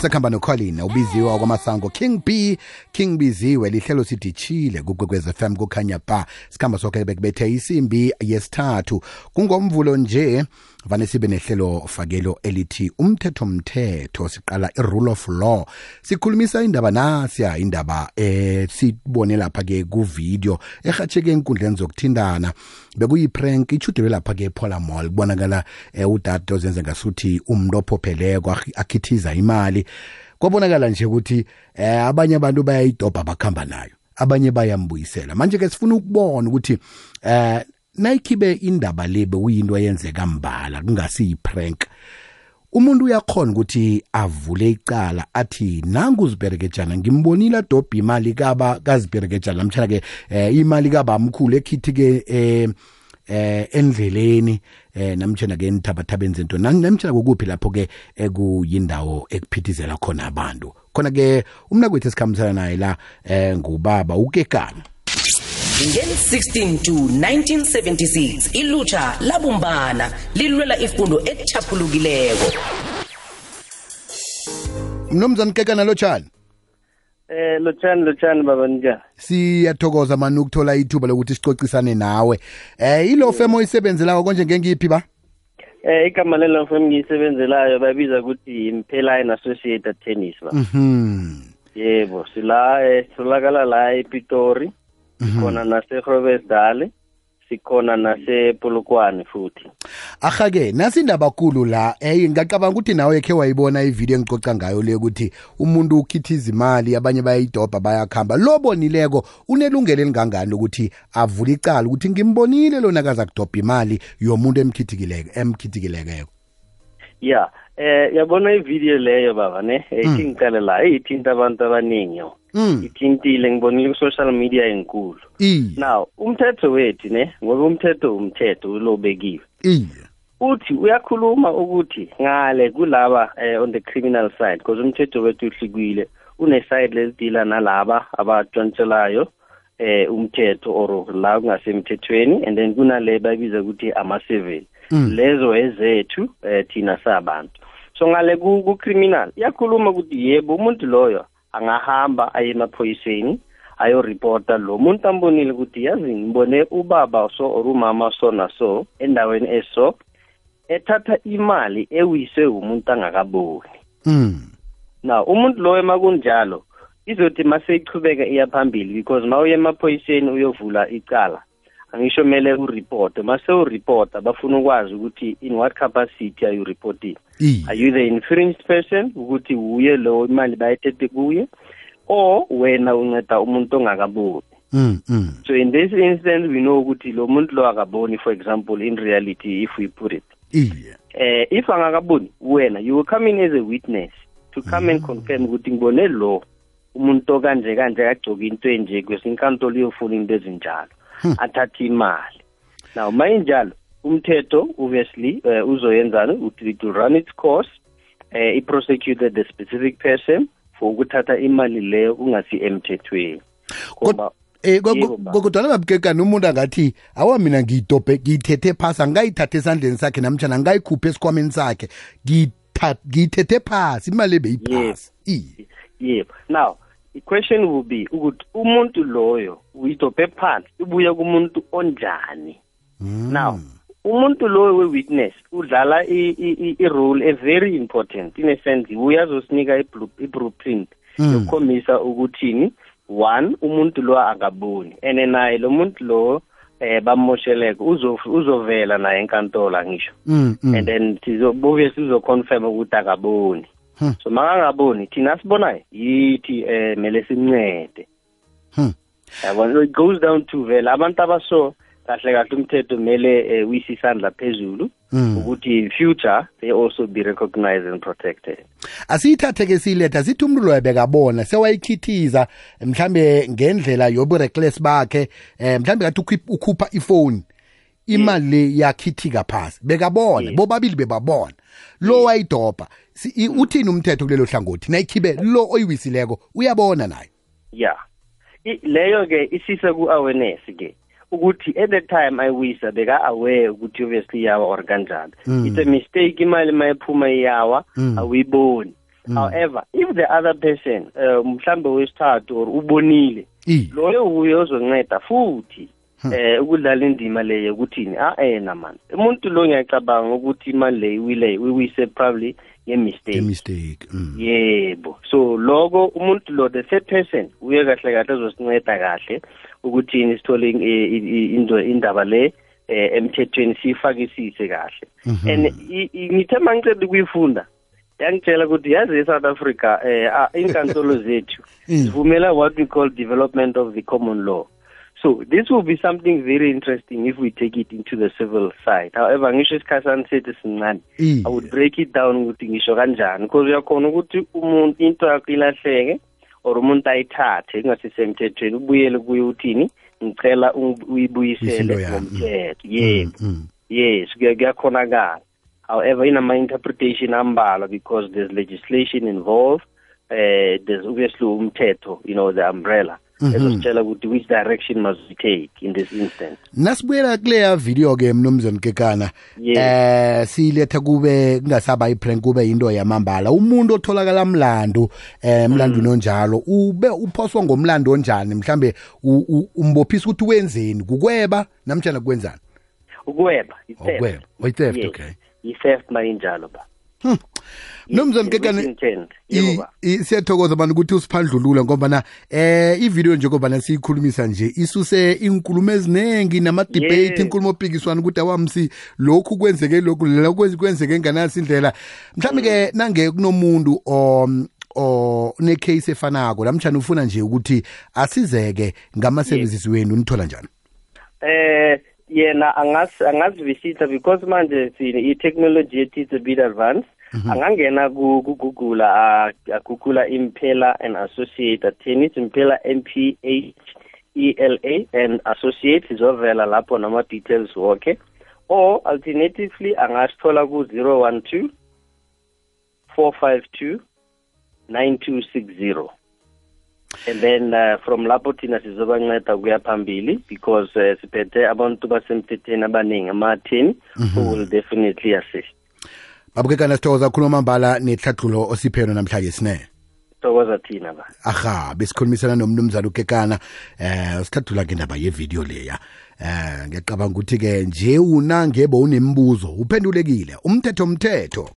sekhamba nocolin ubiziwa kwamasango king b king biziwe lihlelo sidishile kukwekwez fm kukhanya ba sikhamba sokhe bekubethe isimbi yesithathu. Kungomvulo nje vane sibe nehlelo fakelo elithi umthetho mthetho siqala i-rule of law. Sikhulumisa indaba nasiya indaba eh sibone lapha ke kuvidiyo ehatsheke enkundleni zokuthindana bekuyiprank ichudelwe lapha ke epola mall kubonakala eh, udade ozenze ngasuthi umuntu ophopheleko akhithiza imali kwabonakala nje ukuthi eh abanye abantu bayayidobha bakhamba nayo abanye bayambuyisela. Manje ke sifuna ukubona ukuthi eh nayikhibe indaba le bekuyinto eyenzeka mbala kungasiyi-prank umuntu uyakhona ukuthi avule icala athi nangu uziberekejana ngimbonile adobha imali kaba kaziberekejana. Namtshana ke eh, imali kabamkhulu ekhithike eh, eh endleleni eh namtshana ke enthabathabeni zento namtshana kokuphi lapho ke ekuyindawo ekuphithizela khona abantu? Khona ke umnakwethu esikhambisana naye la eh ngubaba ukekana ngen-16 to 1976 ilutsha labumbana lilwela ifundo ekuchaphulukileko. Mnumzane kekana lotshani Eh lotshani lotshani baba njani? siyathokoza mani ukuthola ithuba lokuthi sicocisane nawe eh ilo femo oyisebenzelayo konje ngengiphi ba Eh igama lelo firm ngiyisebenzelayo babiza ukuthi Impheline Associated Tennis ba. mhm Yebo, sila eh solakala la ePitori. Khona nase Groblersdal. Sikhona nase Polokwane futhi. Ahake nasi indaba kulu la. Eyi ngicabanga ukuthi nawe ekhe wayibona ividiyo engicoca ngayo le ukuthi umuntu ukhithiza imali abanye bayayidobha bayakhamba. Lobonileko unelungelo elingangani lokuthi avule icala ukuthi ngimbonile lona kaza kudobha imali yomuntu emkhithikileko emkhithikilekeko? Ya eh yabona ivideo leyo baba ne? Ethi ngiqale la ithinta abantu abaningi yo. mm. Ithintile ngibonile ku social media enkulu. Now, umthetho wethu ne, ngoba umthetho umthetho ulobekiwe. iye uthi uyakhuluma ukuthi ngale kulaba eh, on the criminal side because umthetho wethu uhlukile une side lelidila nalaba abatshontselayo eh umthetho or la kungasemthethweni and then kunale babiza ukuthi ama civil Mm. lezo ezethu eh thina sabantu. So ngale ku ku criminal iyakhuluma ukuthi yebo umuntu loyo angahamba aye emaphoyiseni ayoreporta lo muntu ambonile ukuthi yazi ngibone ubaba so or umama so na so endaweni eso ethatha imali ewise umuntu angakaboni. Mm. Now umuntu loyo makunjalo izothi maseyichubeka iya phambili because mawuye emaphoyiseni uyovula icala angisho mele uripote mase uriporta bafuna ukwazi ukuthi in what capacity are you reporting? Are you the infringed person? Ukuthi uye lo imali bayithethe kuye or wena unceda umuntu ongakaboni. Mm mm. So in this instance we know ukuthi lo muntu lo akaboni for example in reality if we put it. Iye. Eh if angakaboni wena you will come in as a witness to come and confirm ukuthi ngibone lo umuntu kanje kanje agcoka into enje kwesinkantolo iyofuna into ezinjalo athathe imali. Now mayinjalo umthetho obviously uh, uzoyenzani? It will run its course eh i-prosecute the specific person for ukuthatha imali leyo kungasi emthethweni. Ngoba Eh Yebo, baba. kodwa babukekana umuntu angathi awa mina ngiyidobhe ngiyithethe phasi angayithathe esandleni sakhe namtjana angayikhuphe esikhwameni sakhe. Ngiyitha- ngiyithethe phasi imali ebeyiphasi iye yebo. Now i-question will be ukuthi umuntu loyo uyidobhe phansi ibuya kumuntu onjani? Now umuntu loyo we-witness udlala i- i- i- i-role a very important in a sense uyazosinika i-blueprint Mm. yokukhombisa ukuthini one umuntu lo akaboni and naye lo muntu lo eh bamosheleke uzo uzovela naye enkantolo angisho mm mm. and then sizobuye sizoconfirm ukuthi akaboni Hmm. so makangaboni thina sibonayo yithi eh mele simncede Hmm. yabona it goes down to vele abantu abaso kahle kahle umthetho kumele eh, uyise isandla phezulu Mm. ukuthi in future they also be recognized and protected. Asiyithathe ke siyiletha sithi umuntu loyo bekabona sewayikhithiza mhlambe ngendlela yobureckless bakhe eh mhlambe kathi ukhip- ukhupha ifoni imali le yakhithika phasi. Bekabona Yes. bobabili bebabona. Lo wayidobha Si- i- uthini umthetho kulelo hlangothi? Nayikhibe lo oyiwisileko uyabona naye. Yeah I- leyo ke isisa ku-awareness ke. Ukuthi at the time ayiwisa beka-aware ukuthi obviously iyawa or kanjani. Mm. it's a mistake imali mayiphuma iyawa Mm. awuyiboni. However if the other person uh, mhlambe wesithathu or ubonile i loyo uye ozonceda futhi. Eh ukudlala indima leyo ukuthini ah ena man. Umuntu lo ngiyacabanga ukuthi imali le iwile wiwise probably a ngemistake mistake mm. yebo. So loko umuntu lo the third person uye kahle kahle ezosinceda kahle ukuthini sithole i- i- into indaba le eh, emthethweni siyifakisise kahle. And i- i- ngithe mangicela ukuyifunda yangitshela ukuthi yazi e-south africa eh ah, inkantolo zethu zivumela what we call development of the common law. So this will be something very interesting if we take it into the civil side however ngisho isikhathani sethu sincane Iye. i would break it down ukuthi ngisho kanjani because uyakhona ukuthi umuntu into yakho ilahleke or umuntu ayithathe ingasisemthethweni ubuyele kuye uthini ngicela u- Isinto uyibuyisele yami. ngomthetho yebo Mm. yes kuya- kuyakhonakala however inama-interpretation ambalwa because there's legislation involved uh, there's obviously umthetho you know the umbrella ezositshela ukuthi which direction must we take in this instance nasibuyela kuleya video ke mnumzane kekana Yes. eh siletha kube kungasaba iprank kube into yamambala umuntu otholakala mlando eh mlando nonjalo ube uphoswa ngomlando onjani mhlambe u- u- umbophisa ukuthi wenzeni kukweba namtjana kwenzani ukweba i-theft. Ukweba. Oh, i-theft, Yes. okay. i-theft mayinjalo ba mnumzane i- siyathokoza bani ukuthi usiphandlulula ngobana eh ivideo njengobana siyikhulumisa nje isuse inkulumo eziningi nama-debate Yes. inkulumo opikiswana ukuthi awamsi lokhu kwenzeke lokhu lokhu kwenzeke nganasi indlela. Mhlawumbe-ke nange kunomuntu o- o necase efanako namtshana ufuna nje ukuthi asizeke ngama-services wenu nithola njani? Eh yena angas angazivisita because manje sini i-technology yethu is a bit advanced. Angangena ku ku- Google a agugula impela and associate attorneys impela M P H E L A and associate izovela lapho nama details wonke or alternatively angasithola ku 012 452 9260 and then uh, from lapho thina sizobanceda kuya phambili because uh, siphethe abantu basemthethweni abaningi ama-10 who will definitely assist. Babukekana sithokoza kakhulu amambala nehlathululo osipheno namhlanje sine. Thokoza thina ba. Aha besikhulumisana nomnumzana ukekana. Eh sihlathula ngendaba yevideo leya. Eh ngiyacabanga ukuthi ke nje una ngebo unembuzo uphendulekile. Umthetho umthetho